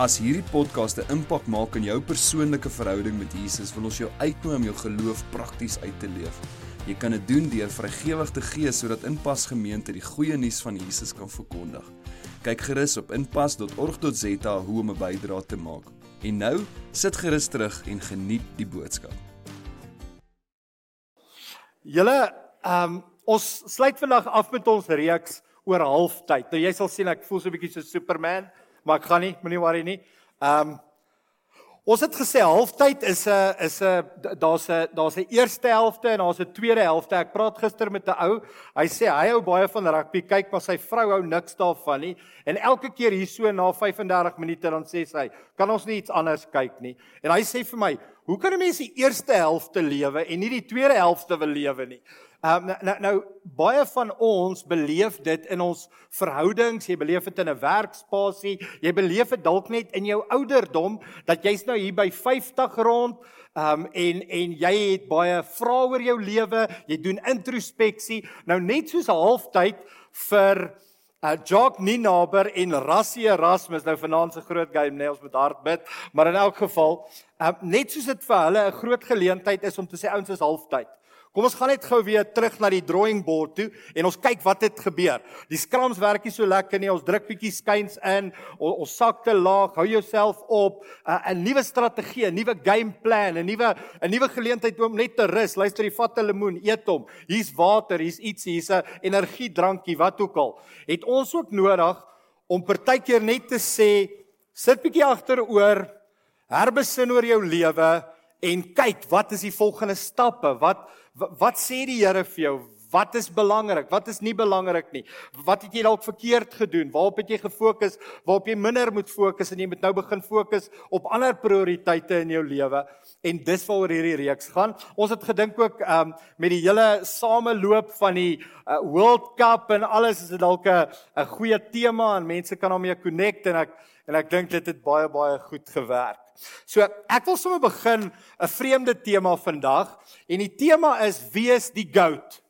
As hierdie podcast 'n impak maak in jou persoonlike verhouding met Jesus, wil ons jou uitnooi om jou geloof prakties uit te leef. Jy kan dit doen deur vrygewig te gee sodat Inpas Gemeente die goeie nuus van Jesus kan verkondig. Kyk gerus op inpas.org.za hoe om 'n bydrae te maak. En nou, sit gerus terug en geniet die boodskap. Julle, ehm um, ons sluit vandag af met ons reeks oor halftyd. Nou jy sal sien ek voel so 'n bietjie so Superman maar ek gaan nie, moenie worry nie. Ehm um, ons het gesê halftyd is 'n is 'n daar's 'n daar's 'n eerste helfte en daar's 'n tweede helfte. Ek praat gister met 'n ou. Hy sê hy hou baie van rugby. Kyk, maar sy vrou hou niks daarvan nie. En elke keer hier so na 35 minute dan sê sy, "Kan ons nie iets anders kyk nie?" En hy sê vir my, "Hoe kan 'n mens die eerste helfte lewe en nie die tweede helfte wil lewe nie?" Um, nou, nou baie van ons beleef dit in ons verhoudings, jy beleef dit in 'n werkspasie, jy beleef dit dalk net in jou ouderdom dat jy's nou hier by 50 rond um, en en jy het baie vrae oor jou lewe, jy doen introspeksie. Nou net soos halftyd vir uh, Jock Ninaber en Rassie Erasmus nou vanaand se groot game, nee, ons moet hard bid, maar in elk geval, um, net soos dit vir hulle 'n groot geleentheid is om te sê ouens is halftyd. Kom ons gaan net gou weer terug na die drawing board toe en ons kyk wat het gebeur. Die scrums werk nie so lekker nie. Ons druk bietjie skuins in. Ons, ons sak te laag. Hou jouself op. 'n 'n nuwe strategie, 'n nuwe game plan, 'n nuwe 'n nuwe geleentheid om net te rus. Luister, jy vat 'n lemoen, eet hom. Hier's water, hier's iets, hier's 'n energiedrankie, wat ook al. Het ons ook nodig om partykeer net te sê, sit bietjie agteroor, herbesin oor jou lewe en kyk wat is die volgende stappe? Wat wat sê die Here vir jou? Wat is belangrik? Wat is nie belangrik nie? Wat het jy dalk verkeerd gedoen? Waarop het jy gefokus? Waarop jy minder moet fokus en jy moet nou begin fokus op ander prioriteite in jou lewe? En dis waaroor hierdie reeks gaan. Ons het gedink ook um, met die hele sameloop van die uh, World Cup en alles is dit dalk 'n 'n goeie tema en mense kan daarmee connect en ek en ek dink dit het baie baie goed gewerk. So ek wil sommer begin 'n vreemde tema vandag en die tema is wees die goat.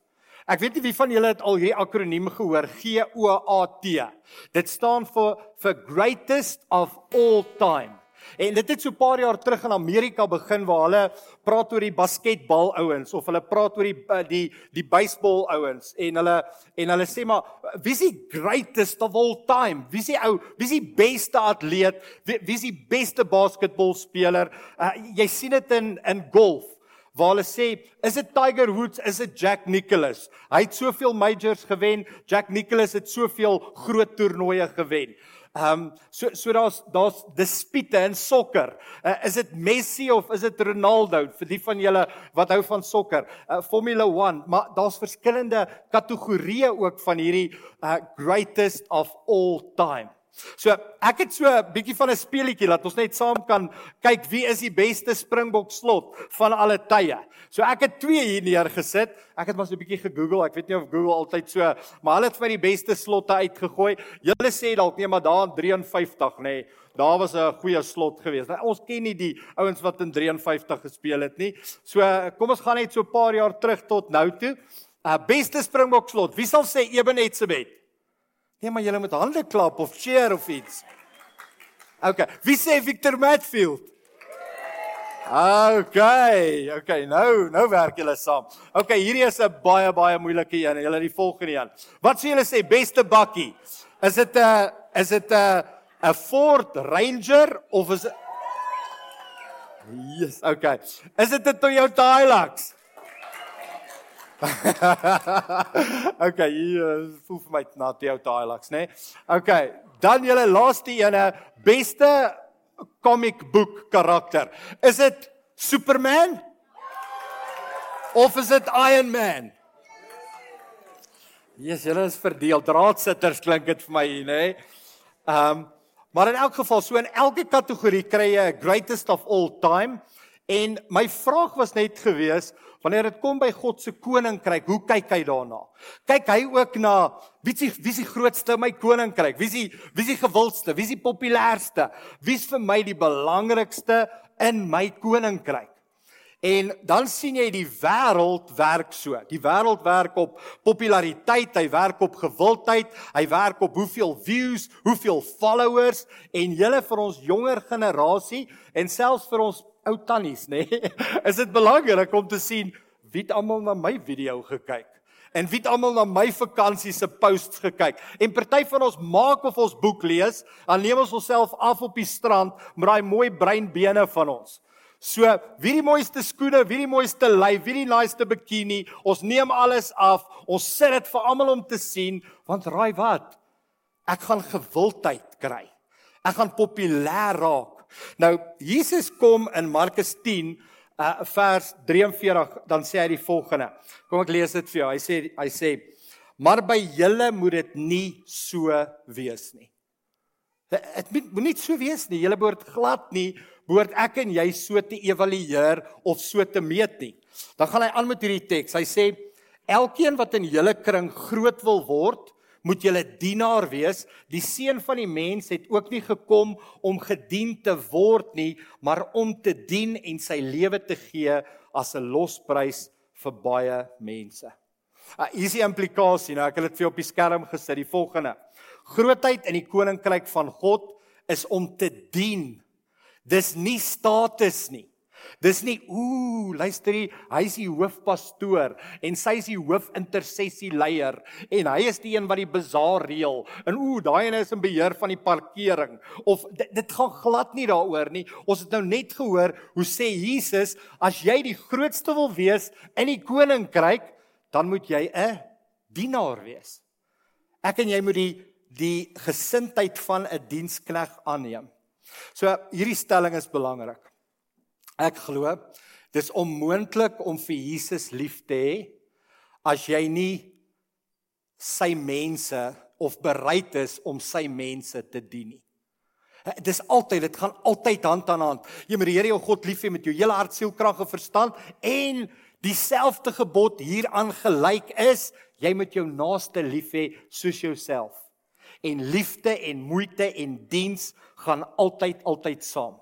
Ek weet nie wie van julle het al hierdie akroniem gehoor G O A T. Dit staan vir for greatest of all time. En dit het so 'n paar jaar terug in Amerika begin waar hulle praat oor die basketbal ouens of hulle praat oor die eh, die die baseball ouens en hulle en hulle sê maar wie is die greatest of all time? Wie is die ou? Wie is die beste atleet? Wie, wie is die beste basketbalspeler? Uh, jy sien dit in in golf waar hulle sê is dit Tiger Woods is dit Jack Nicklaus hy het soveel majors gewen Jack Nicklaus het soveel groot toernooie gewen Ehm um, so so daar's daar's dispute in sokker. Uh, is dit Messi of is dit Ronaldo vir die van julle wat hou van sokker? Uh, Formula 1, maar daar's verskillende kategorieë ook van hierdie uh, greatest of all time. So ek het so 'n bietjie van 'n speelietjie laat ons net saam kan kyk wie is die beste Springbok slot van alle tye. So ek het twee hier neergesit. Ek het maar so 'n bietjie gegoogel. Ek weet nie of Google altyd so, maar hulle het vir my die beste slotte uitgegooi. Julle sê dalk nee, maar daar in 53 nê. Nee, daar was 'n goeie slot geweest. Nou, ons ken nie die ouens wat in 53 gespeel het nie. So kom ons gaan net so 'n paar jaar terug tot nou toe. Uh beste Springbok slot. Wie sal sê Ebenetsebet? Nee, maar jy moet hande klap of cheer of iets. OK. Wie sê Victor Matfield? OK. OK. Nou, nou werk julle saam. OK, hierdie is 'n baie baie moeilike een. Julle die volgende een. Wat sê julle sê beste bakkie? Is dit 'n is dit 'n 'n Ford Ranger of is Yes, OK. Is dit 'n Toyota Hilux? okay, hier uh, voel vir my na die ou Hilux, né? Nee? Okay, dan julle laaste ene, beste comic book karakter. Is dit Superman? Of is dit Iron Man? Jesus, julle is verdeel. Draadsitters klink dit vir my hier, né? Nee? Ehm, um, maar in elk geval, so in elke kategorie kry jy 'n greatest of all time En my vraag was net gewees, wanneer dit kom by God se koninkryk, hoe kyk hy daarna? Kyk hy ook na wie is wie is die grootste in my koninkryk? Wie is die wie is die gewildste? Wie is die populairste? Wie is vir my die belangrikste in my koninkryk? En dan sien jy die wêreld werk so. Die wêreld werk op populariteit, hy werk op gewildheid, hy werk op hoeveel views, hoeveel followers en julle vir ons jonger generasie en selfs vir ons ou tannies, nê? Nee, is dit belangrik om te sien wie het almal na my video gekyk? En wie het almal na my vakansie se posts gekyk? En party van ons maak of ons boek lees, dan neem ons onsself af op die strand met daai mooi breinbene van ons. So, wie die mooiste skoene, wie die mooiste lyf, wie die naaste bikini, ons neem alles af. Ons sit dit vir almal om te sien, want raai wat? Ek gaan gewildheid kry. Ek gaan populêr raak. Nou Jesus kom in Markus 10 uh, vers 43 dan sê hy die volgende. Kom ek lees dit vir jou. Hy sê hy sê maar by julle moet dit nie so wees nie. Dit moet nie so wees nie. Julle behoort glad nie behoort ek en jy so te evalueer of so te meet nie. Dan gaan hy aan met hierdie teks. Hy sê elkeen wat in julle kring groot wil word, moet julle dienaar wees. Die seun van die mens het ook nie gekom om gedien te word nie, maar om te dien en sy lewe te gee as 'n losprys vir baie mense. Uh, hier is die implikasie. Nou ek het dit vir jou op die skerm gesit. Die volgende. Grootheid in die koninkryk van God is om te dien Dis nie status nie. Dis nie ooh, luister jy, hy's die hoofpastoor en sy's die hoofintersessie leier en hy is die een wat die bazaar reël. En ooh, daai ene is in beheer van die parkering of dit, dit gaan glad nie daaroor nie. Ons het nou net gehoor hoe sê Jesus, as jy die grootste wil wees in die koninkryk, dan moet jy 'n dienaar wees. Ek en jy moet die die gesindheid van 'n dienskneg aanneem. So hierdie stelling is belangrik. Ek glo dis onmoontlik om vir Jesus lief te hê as jy nie sy mense of bereid is om sy mense te dien nie. Dis altyd, dit gaan altyd hand aan hand. Jy moet die Here jou God lief hê met jou hele hart, siel, krag en verstand en dieselfde gebod hieraan gelyk is, jy moet jou naaste lief hê soos jouself en liefde en moeite en diens gaan altyd altyd saam.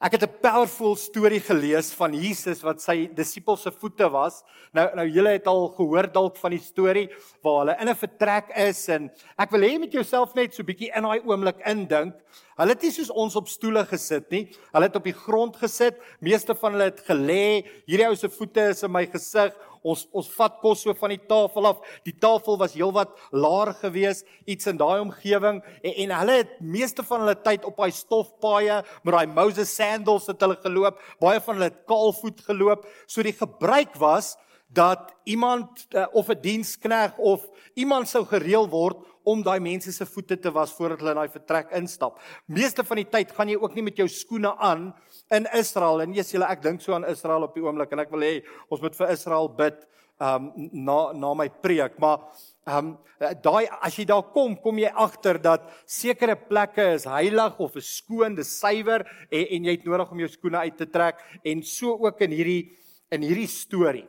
Ek het 'n powerful storie gelees van Jesus wat sy disippels se voete was. Nou nou julle het al gehoor dalk van die storie waar hulle in 'n vertrek is en ek wil hê met jouself net so bietjie in daai oomblik indink. Hulle het nie soos ons op stoele gesit nie. Hulle het op die grond gesit. Meeste van hulle het gelê. Hierdie ou se voete is in my gesig. Ons ons vat kos so van die tafel af. Die tafel was heelwat laer geweest, iets in daai omgewing en, en hulle het meeste van hulle tyd op daai stofpaaie met daai Moses sandals het hulle geloop. Baie van hulle het kaalvoet geloop. So die gebruik was dat iemand uh, of 'n dienskneg of iemand sou gereël word om daai mense se voete te was voordat hulle in daai vertrek instap. Meeste van die tyd gaan jy ook nie met jou skoene aan in Israel en eers julle ek dink so aan Israel op die oomblik en ek wil hê ons moet vir Israel bid um na na my preek maar um daai as jy daar kom kom jy agter dat sekere plekke is heilig of is skoon, dis suiwer en, en jy het nodig om jou skoene uit te trek en so ook in hierdie in hierdie storie.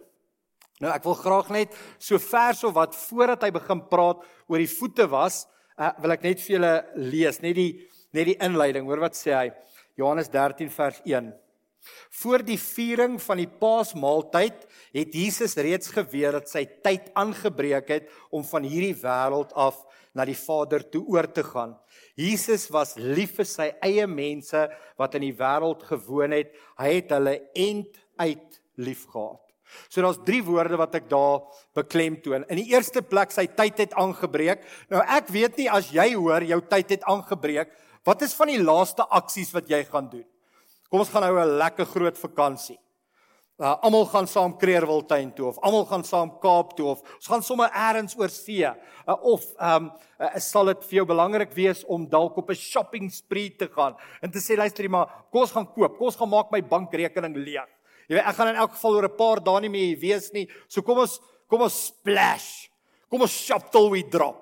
Nou ek wil graag net so vers of wat voordat hy begin praat oor die voete was, uh, wil ek net vir julle lees, net die net die inleiding. Hoor wat sê hy? Johannes 13 vers 1. Voor die viering van die Paasmaaltyd het Jesus reeds geweet dat sy tyd aangebreek het om van hierdie wêreld af na die Vader toe oor te gaan. Jesus was lief vir sy eie mense wat in die wêreld gewoon het. Hy het hulle end uit liefgehad. So daar's drie woorde wat ek daar beklemtoon. In die eerste plek sy tyd het aangebreek. Nou ek weet nie as jy hoor jou tyd het aangebreek, Wat is van die laaste aksies wat jy gaan doen? Kom ons gaan nou 'n lekker groot vakansie. Uh almal gaan saam Kreerwiltuin toe of almal gaan saam Kaap toe of ons gaan sommer elders oor see. Uh, of um uh, sal dit vir jou belangrik wees om dalk op 'n shopping spree te gaan en te sê luister jy maar, kom ons gaan koop. Kom ons gaan maak my bankrekening leeg. Jy weet ek gaan in elk geval oor 'n paar dae nie meer wees nie. So kom ons kom ons splash. Kom ons shop till we drop.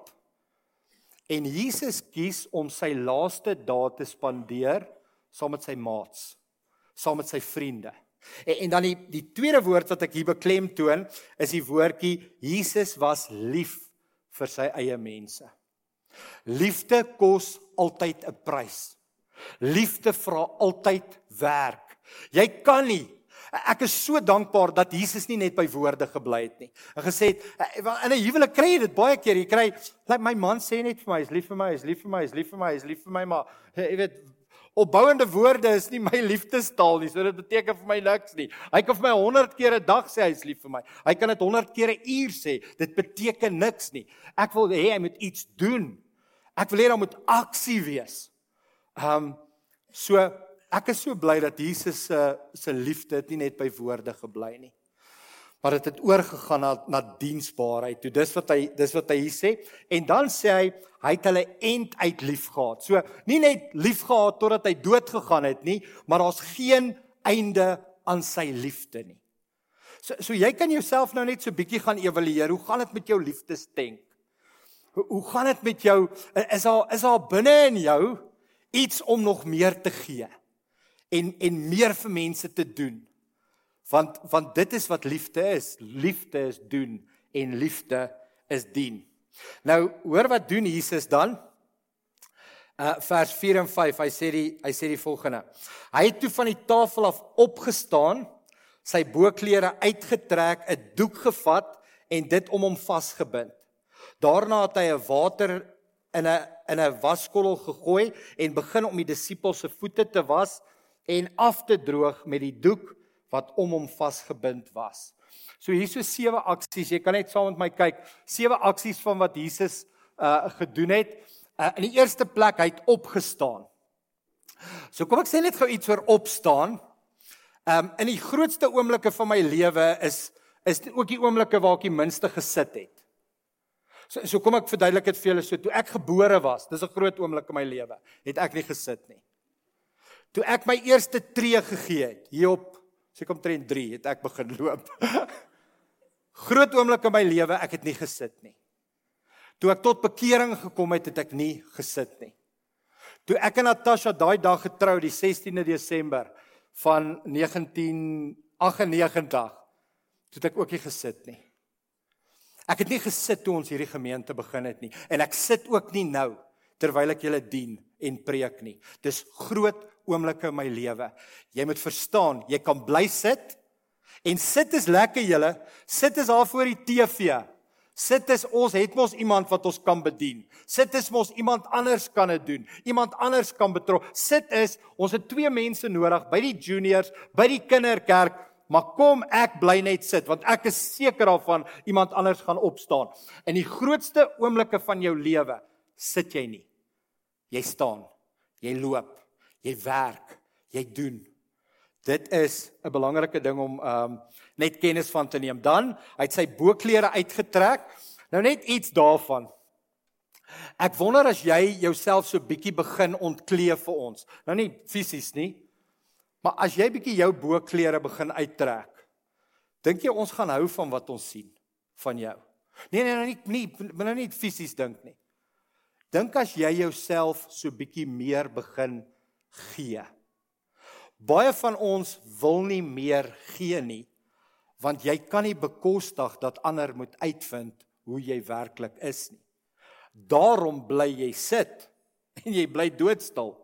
En Jesus kies om sy laaste dae te spandeer saam met sy maats. saam met sy vriende. En, en dan die die tweede woord wat ek hier beklemtoon is die woordjie Jesus was lief vir sy eie mense. Liefde kos altyd 'n prys. Liefde vra altyd werk. Jy kan nie Ek is so dankbaar dat Jesus nie net by woorde gebly het nie. En gesê het eh, in 'n huwelik kry jy dit baie keer. Jy kry like my man sê net vir my, hy's lief vir my, hy's lief vir my, hy's lief vir my, hy's lief vir my, maar jy weet opbouende woorde is nie my liefdestaal nie. So dit beteken vir my niks nie. Hy kan vir my 100 keer 'n dag sê hy's lief vir my. Hy kan dit 100 keer 'n uur sê. Dit beteken niks nie. Ek wil hê hy moet iets doen. Ek wil hê daar moet aksie wees. Ehm um, so ek is so bly dat Jesus se se liefde nie net by woorde gebly nie maar dit het, het oorgegaan na na diensbaarheid. Toe dis wat hy dis wat hy hier sê en dan sê hy hy het hulle end uit liefgehad. So nie net liefgehad totdat hy dood gegaan het nie, maar daar's geen einde aan sy liefde nie. So so jy kan jouself nou net so bietjie gaan evalueer. Hoe gaan dit met jou liefdestenk? Hoe, hoe gaan dit met jou is daar is daar binne in jou iets om nog meer te gee en en meer vir mense te doen? Want want dit is wat liefde is. Liefde is doen en liefde is dien. Nou hoor wat doen Jesus dan? Uh vers 4 en 5. Hy sê die hy sê die volgende. Hy het toe van die tafel af opgestaan, sy boklere uitgetrek, 'n doek gevat en dit om hom vasgebind. Daarna het hy 'n water in 'n in 'n waskorrel gegooi en begin om die disippels se voete te was en af te droog met die doek wat om hom vasgebind was. So hier so sewe aksies. Jy kan net saam met my kyk. Sewe aksies van wat Jesus uh gedoen het. Uh, in die eerste plek hy het opgestaan. So kom ek sê net gou iets oor opstaan. Um in die grootste oomblikke van my lewe is is ook die oomblikke waar ek die minste gesit het. So so kom ek verduidelik dit vir julle so toe ek gebore was. Dis 'n groot oomblik in my lewe. Het ek nie gesit nie. Toe ek my eerste tree gegee het hier op seker omtrent 3 het ek begin loop. Groot oomblik in my lewe, ek het nie gesit nie. Toe ek tot bekering gekom het, het ek nie gesit nie. Toe ek en Natasha daai dag getrou die 16de Desember van 1998, het ek ook nie gesit nie. Ek het nie gesit toe ons hierdie gemeente begin het nie en ek sit ook nie nou terwyl ek julle dien en preek nie. Dis groot oomblikke in my lewe. Jy moet verstaan, jy kan bly sit en sit is lekker julle. Sit is daar voor die TV. Sit is ons het mos iemand wat ons kan bedien. Sit is mos iemand anders kan dit doen. Iemand anders kan betrok. Sit is ons het twee mense nodig by die juniors, by die kinderkerk. Maar kom ek bly net sit want ek is seker daarvan iemand anders gaan opstaan. In die grootste oomblikke van jou lewe sit jy nie. Jy staan. Jy loop jy werk, jy doen. Dit is 'n belangrike ding om um net kennis van te neem. Dan het sy boklere uitgetrek. Nou net iets daarvan. Ek wonder as jy jouself so bietjie begin ontklee vir ons. Nou nie fisies nie. Maar as jy bietjie jou boklere begin uittrek, dink jy ons gaan hou van wat ons sien van jou? Nee nee, nou nie nie, nou nie fisies dink nie. Dink as jy jouself so bietjie meer begin gee. Baie van ons wil nie meer gee nie want jy kan nie bekostig dat ander moet uitvind hoe jy werklik is nie. Daarom bly jy sit en jy bly doodstil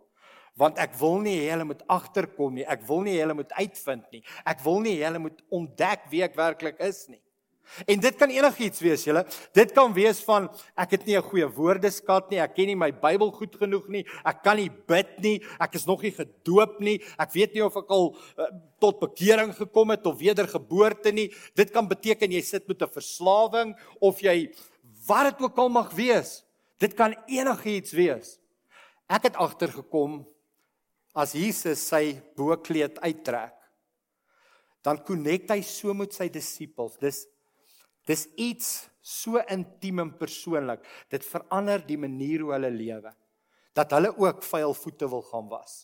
want ek wil nie hê hulle moet agterkom nie. Ek wil nie hê hulle moet uitvind nie. Ek wil nie hê hulle moet ontdek wie ek werklik is nie. En dit kan enigiets wees, julle. Dit kan wees van ek het nie 'n goeie woordeskat nie, ek ken nie my Bybel goed genoeg nie, ek kan nie bid nie, ek is nog nie gedoop nie, ek weet nie of ek al uh, tot bekering gekom het of wedergeboorte nie. Dit kan beteken jy sit met 'n verslawing of jy wat dit ook al mag wees. Dit kan enigiets wees. Ek het agtergekom as Jesus sy bokkleed uittrek, dan konnek hy so met sy disippels. Dis Dis iets so intiem en persoonlik. Dit verander die manier hoe hulle lewe. Dat hulle ook vuil voete wil gaan was.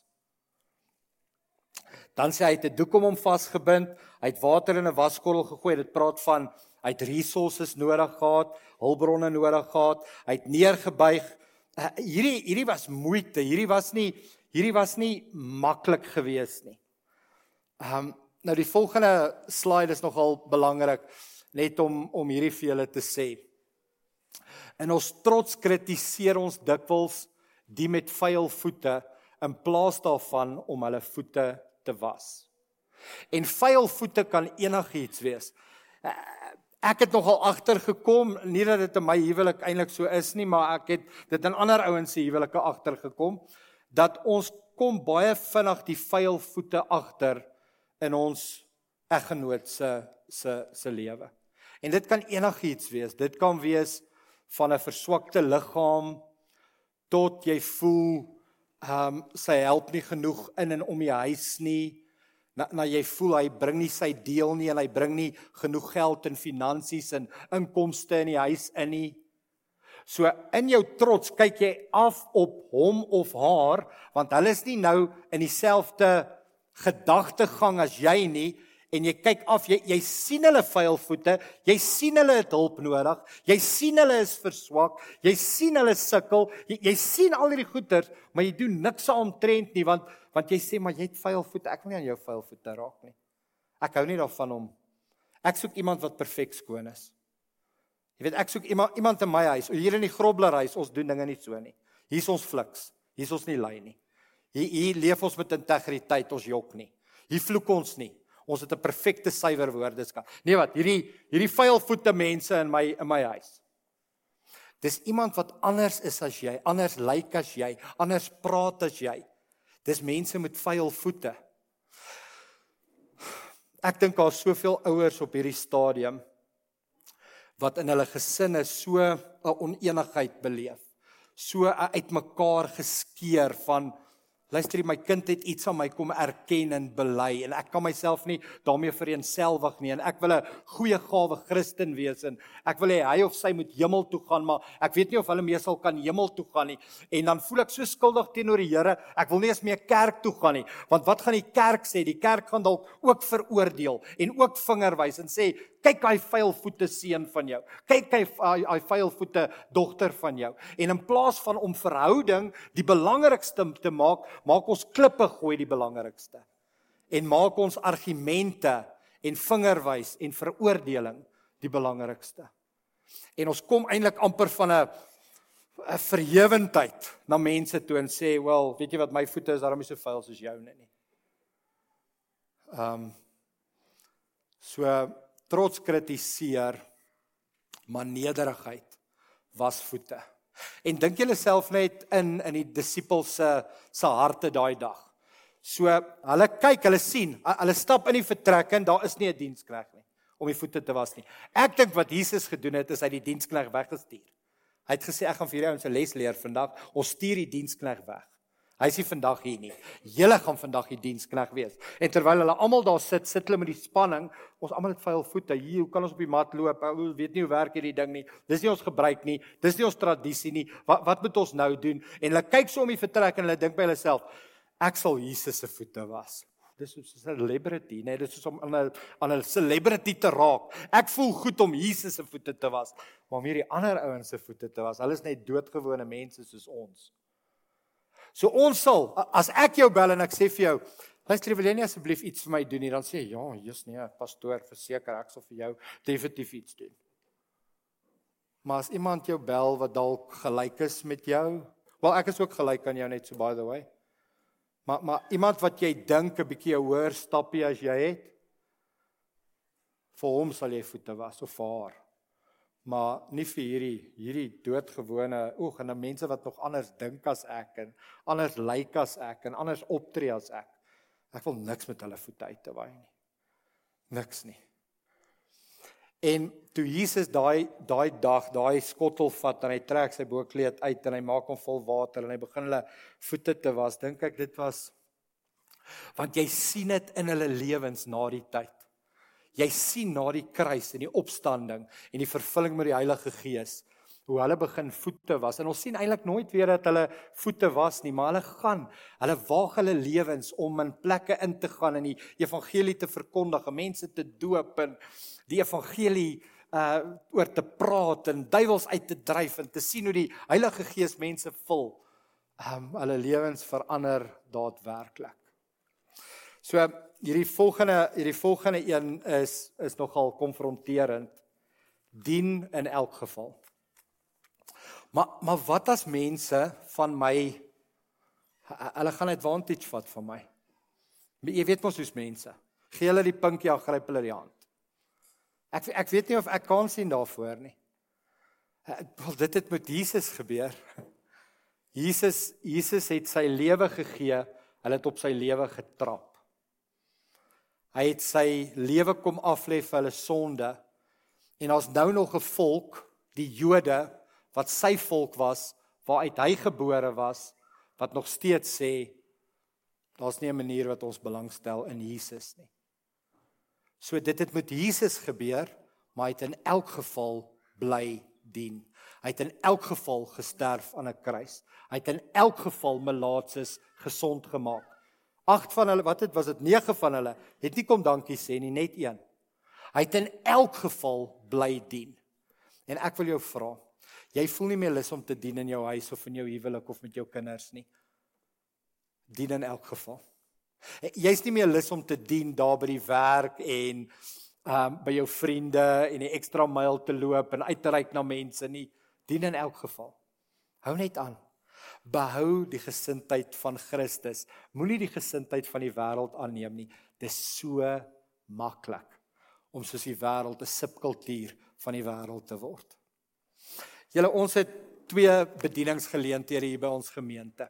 Dan sê hy het 'n doek om hom vasgebind, hy het water in 'n waskorrel gegooi. Dit praat van hy het resources nodig gehad, hulpbronne nodig gehad. Hy het neergebuig. Uh, hierdie hierdie was moeite. Hierdie was nie hierdie was nie maklik geweest nie. Ehm um, nou die volgende slide is nogal belangrik net om om hierdie vir julle te sê. In ons trots kritiseer ons dikwels die met vuil voete in plaas daarvan om hulle voete te was. En vuil voete kan enigiets wees. Eh, ek het nogal agtergekom, nie dat dit in my huwelik eintlik so is nie, maar ek het dit in ander ouens se huwelike agtergekom dat ons kom baie vinnig die vuil voete agter in ons eggenoot se se se lewe. En dit kan enigiets wees. Dit kan wees van 'n verswakte liggaam tot jy voel ehm um, sy help nie genoeg in en om die huis nie. Na, na jy voel hy bring nie sy deel nie en hy bring nie genoeg geld en finansies en inkomste in die huis in nie. So in jou trots kyk jy af op hom of haar want hulle is nie nou in dieselfde gedagtegang as jy nie en jy kyk af jy jy sien hulle vuil voete, jy sien hulle het hulp nodig, jy sien hulle is verswak, jy sien hulle sukkel, jy, jy sien al hierdie goeters, maar jy doen niks aantrent nie want want jy sê maar jy het vuil voete, ek wil nie aan jou vuil voete raak nie. Ek hou nie daarvan om ek soek iemand wat perfek skoon is. Jy weet ek soek iemand iemand in my huis, hier in die Grobler huis, ons doen dinge nie so nie. Hier's ons fliks. Hier's ons nie lei nie. Hier hier leef ons met integriteit, ons jok nie. Hier vloek ons nie. Ons het 'n perfekte suiwer woordeskat. Nee wat, hierdie hierdie vuilvoete mense in my in my huis. Dis iemand wat anders is as jy, anders lyk as jy, anders praat as jy. Dis mense met vuil voete. Ek dink daar's soveel ouers op hierdie stadium wat in hulle gesinne so 'n oneenigheid beleef. So uitmekaar geskeur van Luister, my kind het iets aan my kom erken en bely en ek kan myself nie daarmee vereensgewig nie en ek wil 'n goeie gawe Christen wees en ek wil hê hy of sy moet hemel toe gaan, maar ek weet nie of hulle meesal kan hemel toe gaan nie. En dan voel ek so skuldig teenoor die Here. Ek wil nie eens meer kerk toe gaan nie, want wat gaan die kerk sê? Die kerk gaan dalk ook veroordeel en ook vingerwys en sê kyk hy vuil voete seun van jou. Kyk hy hy vuil voete dogter van jou. En in plaas van om verhouding die belangrikste te maak, maak ons klippe gooi die belangrikste. En maak ons argumente en vingerwys en veroordeling die belangrikste. En ons kom eintlik amper van 'n 'n verhewendheid na mense toe en sê, "Wel, weet jy wat my voete is, daarom is so vuil soos joune nie." Ehm um, so trots kritiseer, maar nederigheid was voete. En dink julle self net in in die disippels se se harte daai dag. So hulle kyk, hulle sien, hulle stap in die vertrek en daar is nie 'n dienskneg nie om die voete te was nie. Ek dink wat Jesus gedoen het is hy die dienskneg weggestuur. Hy het gesê ek gaan vir hierdie ouens 'n les leer vandag. Ons stuur die dienskneg weg. Hy is nie vandag hier nie. Julle gaan vandag die dienskneg wees. En terwyl hulle almal daar sit, sit hulle met die spanning. Ons almal het vuil voete. Hier, hoe kan ons op die mat loop? Ou weet nie hoe werk hierdie ding nie. Dis nie ons gebruik nie. Dis nie ons tradisie nie. Wat wat moet ons nou doen? En hulle kyk so om die vertrek en hulle dink by hulle self, ek sal Jesus se voete was. Dis soos 'n celebrity, nee, dis soos om aan 'n aan 'n celebrity te raak. Ek voel goed om Jesus se voete te was, maar om hierdie ander ouens se voete te was. Hulle is net doodgewone mense soos ons. So ons sal as ek jou bel en ek sê vir jou, luister wil jy nie asseblief iets vir my doen nie, dan sê jy, ja, jy's nee, pastoor, verseker ek sal vir jou definitief iets doen. Maar as iemand jou bel wat dalk gelyk is met jou, wel ek is ook gelyk aan jou net so by the way. Maar maar iemand wat jy dink 'n bietjie hoër stappie as jy het, vir hom sal jy voete was of haar maar nie vir hierdie hierdie doodgewone oeg en dan mense wat nog anders dink as ek en anders lyk as ek en anders optree as ek. Ek wil niks met hulle voete uit te waai nie. Niks nie. En toe Jesus daai daai dag daai skottel vat en hy trek sy bokkleed uit en hy maak hom vol water en hy begin hulle voete te was, dink ek dit was want jy sien dit in hulle lewens na die tyd. Jy sien na die kruis en die opstanding en die vervulling met die Heilige Gees hoe hulle begin voete was. En ons sien eintlik nooit weer dat hulle voete was nie maar hulle gaan. Hulle waag hulle lewens om in plekke in te gaan en die evangelie te verkondig en mense te doop en die evangelie uh oor te praat en duiwels uit te dryf en te sien hoe die Heilige Gees mense vul. Um hulle lewens verander daadwerklik. So hierdie volgende hierdie volgende een is is nogal konfronterend. Dien in elk geval. Maar maar wat as mense van my hulle gaan advantage vat van my? Jy weet mos hoe's mense. Gee hulle die pinkie, ag gryp hulle die hand. Ek ek weet nie of ek kan sien daarvoor nie. Wel dit het met Jesus gebeur. Jesus Jesus het sy lewe gegee, hulle het op sy lewe getrap. Hy het sy lewe kom aflê vir hulle sonde. En ons nou nog 'n volk, die Jode wat sy volk was, waaruit hy gebore was, wat nog steeds sê daar's nie 'n manier wat ons belangstel in Jesus nie. So dit het met Jesus gebeur, maar hy het in elk geval bly dien. Hy het in elk geval gesterf aan 'n kruis. Hy het in elk geval melaatses gesond gemaak. Agt van hulle, wat het was dit 9 van hulle, het nie kom dankie sê nie, net een. Hy het in elk geval bly dien. En ek wil jou vra, jy voel nie meer lus om te dien in jou huis of in jou huwelik of met jou kinders nie. Dien in elk geval. Jy's nie meer lus om te dien daar by die werk en um by jou vriende en 'n ekstra myl te loop en uit te reik na mense nie. Dien in elk geval. Hou net aan. Behou die gesindheid van Christus. Moenie die gesindheid van die wêreld aanneem nie. Dis so maklik om soos die wêreld 'n subkultuur van die wêreld te word. Julle ons het twee bedieningsgeleenthede hier by ons gemeente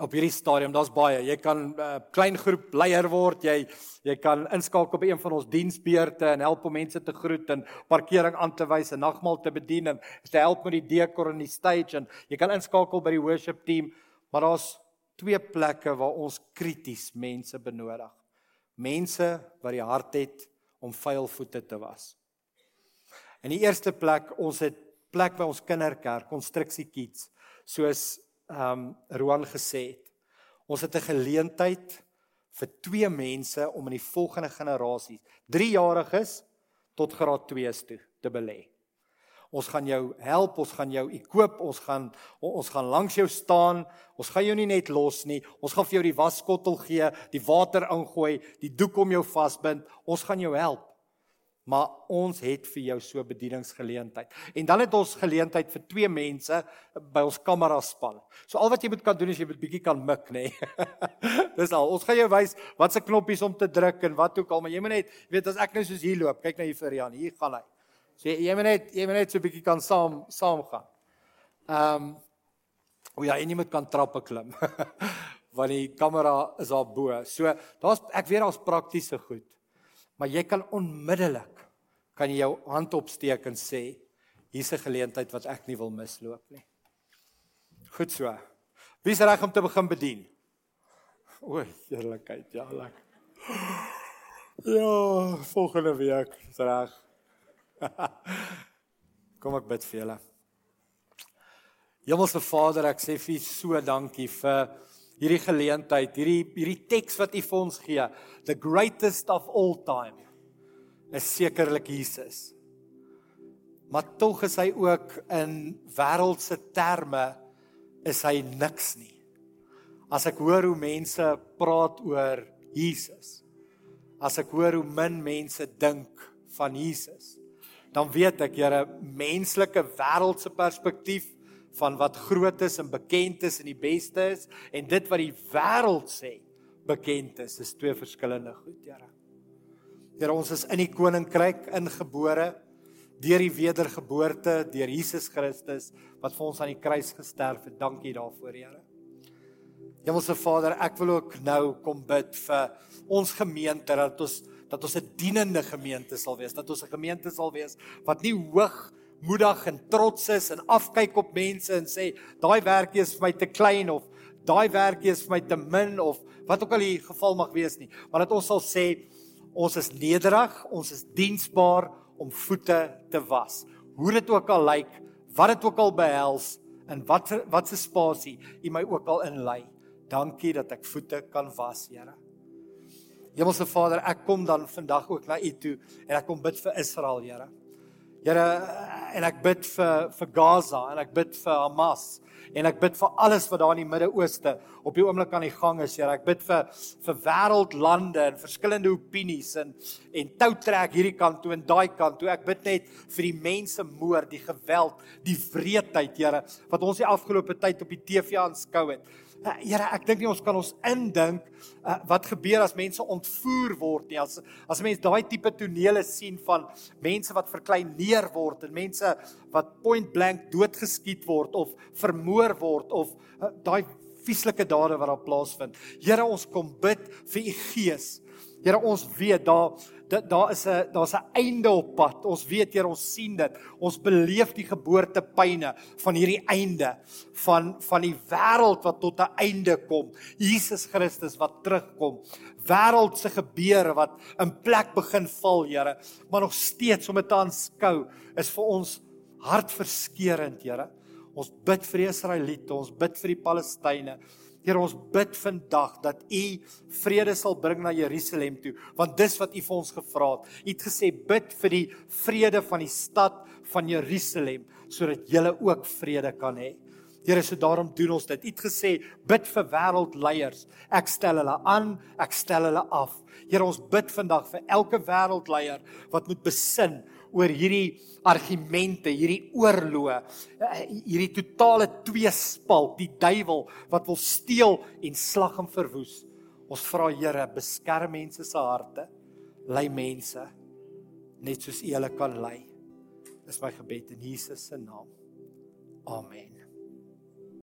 op hierdie stadium. Daar's baie. Jy kan 'n uh, klein groep leier word. Jy jy kan inskakel by een van ons diensbeurte en help om mense te groet en parkering aan te wys en nagmaal te bedien en te help met die dekor en die stage en jy kan inskakel by die worship team. Maar daar's twee plekke waar ons krities mense benodig. Mense wat die hart het om vuil voete te was. In die eerste plek, ons het plek by ons kinderkerk, konstruksie kids, soos ehm um, Roan gesê het. Ons het 'n geleentheid vir twee mense om in die volgende generasie, 3-jariges tot graad 2's toe te belê. Ons gaan jou help, ons gaan jou equip, ons gaan ons gaan langs jou staan. Ons gaan jou nie net los nie. Ons gaan vir jou die waskottel gee, die water ingooi, die doek om jou vasbind. Ons gaan jou help maar ons het vir jou so bedieningsgeleentheid. En dan het ons geleentheid vir twee mense by ons kamera span. So al wat jy moet kan doen is jy moet bietjie kan mik, nê. Nee. Dis al. Ons gaan jou wys wat se knoppies om te druk en wat ook al, maar jy moet net weet as ek nou soos hier loop, kyk na hier vir Jan, hier gaan hy. So jy moet net jy moet net so bietjie kan saam saam gaan. Ehm um, O ja, en jy moet kan trappe klim. Want die kamera is daar bo. So daar's ek weet daar's praktiese goed. Maar jy kan onmiddellik kan jy jou hand opsteek en sê hier's 'n geleentheid wat ek nie wil misloop nie. Goed so. Wie's reg om te begin bedien? O, heerlikheid, ja, lekker. Ja, volgende week is reg. Kom ek bid vir julle. Hemelse Vader, ek sê vir U so dankie vir hierdie geleentheid, hierdie hierdie teks wat U vir ons gee, the greatest of all time. Is sekerlik Jesus. Maar tog is hy ook in wêreldse terme is hy niks nie. As ek hoor hoe mense praat oor Jesus, as ek hoor hoe min mense dink van Jesus, dan weet ek Here menslike wêreldse perspektief van wat groot is en bekend is en die beste is en dit wat die wêreld sê bekend is, is twee verskillende goed, Here. Here, ons is in die koninkryk ingebore deur die wedergeboorte deur Jesus Christus wat vir ons aan die kruis gesterf het. Dankie daarvoor, Here. Hemelse Vader, ek wil ook nou kom bid vir ons gemeente dat ons dat ons 'n dienende gemeente sal wees, dat ons 'n gemeente sal wees wat nie hoog moedig en trots is en afkyk op mense en sê daai werkie is vir my te klein of daai werkie is vir my te min of wat ook al die geval mag wees nie. Maar dat ons sal sê ons is nederig ons is diensbaar om voete te was. Hoe dit ook al lyk wat dit ook al behels en wat wat se spasie u my ook al inlei dankie dat ek voete kan was Here. Hemelse Vader ek kom dan vandag ook na u toe en ek kom bid vir Israel Here Here en ek bid vir vir Gaza en ek bid vir Hamas en ek bid vir alles wat daar in die Midde-Ooste op die oomblik aan die gang is, Here. Ek bid vir vir wêreldlande en verskillende opinies en en toutrek hierdie kant toe en daai kant toe. Ek bid net vir die mense moord, die geweld, die wreedheid, Here, wat ons die afgelope tyd op die TV aanskou het. Uh, Here, ek dink nie ons kan ons indink uh, wat gebeur as mense ontvoer word nie. As as mense daai tipe tonele sien van mense wat verkleineer word en mense wat point blank doodgeskiet word of vermoor word of uh, daai vieslike dade wat daar plaasvind. Here, ons kom bid vir u gees. Here, ons weet daar daar daar is 'n daar's 'n einde op pad. Ons weet Here, ons sien dit. Ons beleef die geboortepyne van hierdie einde van van die wêreld wat tot 'n einde kom. Jesus Christus wat terugkom. Wêreldse gebeure wat in plek begin val, Here, maar nog steeds om dit te aanskou is vir ons hartverskeurende, Here. Ons bid vir die Israeliete, ons bid vir die Palestynë. Here ons bid vandag dat U vrede sal bring na Jerusalem toe, want dis wat U vir ons gevra het. U het gesê bid vir die vrede van die stad van Jerusalem sodat julle ook vrede kan hê. Here, so daarom doen ons dit. U het gesê bid vir wêreldleiers. Ek stel hulle aan, ek stel hulle af. Here, ons bid vandag vir elke wêreldleier wat moet besin oor hierdie argumente, hierdie oorloë, eh, hierdie totale tweespalt, die duiwel wat wil steel en slag en verwoes. Ons vra Here, beskerm mense se harte, lei mense net soos U hulle kan lei. Dis my gebed in Jesus se naam. Amen.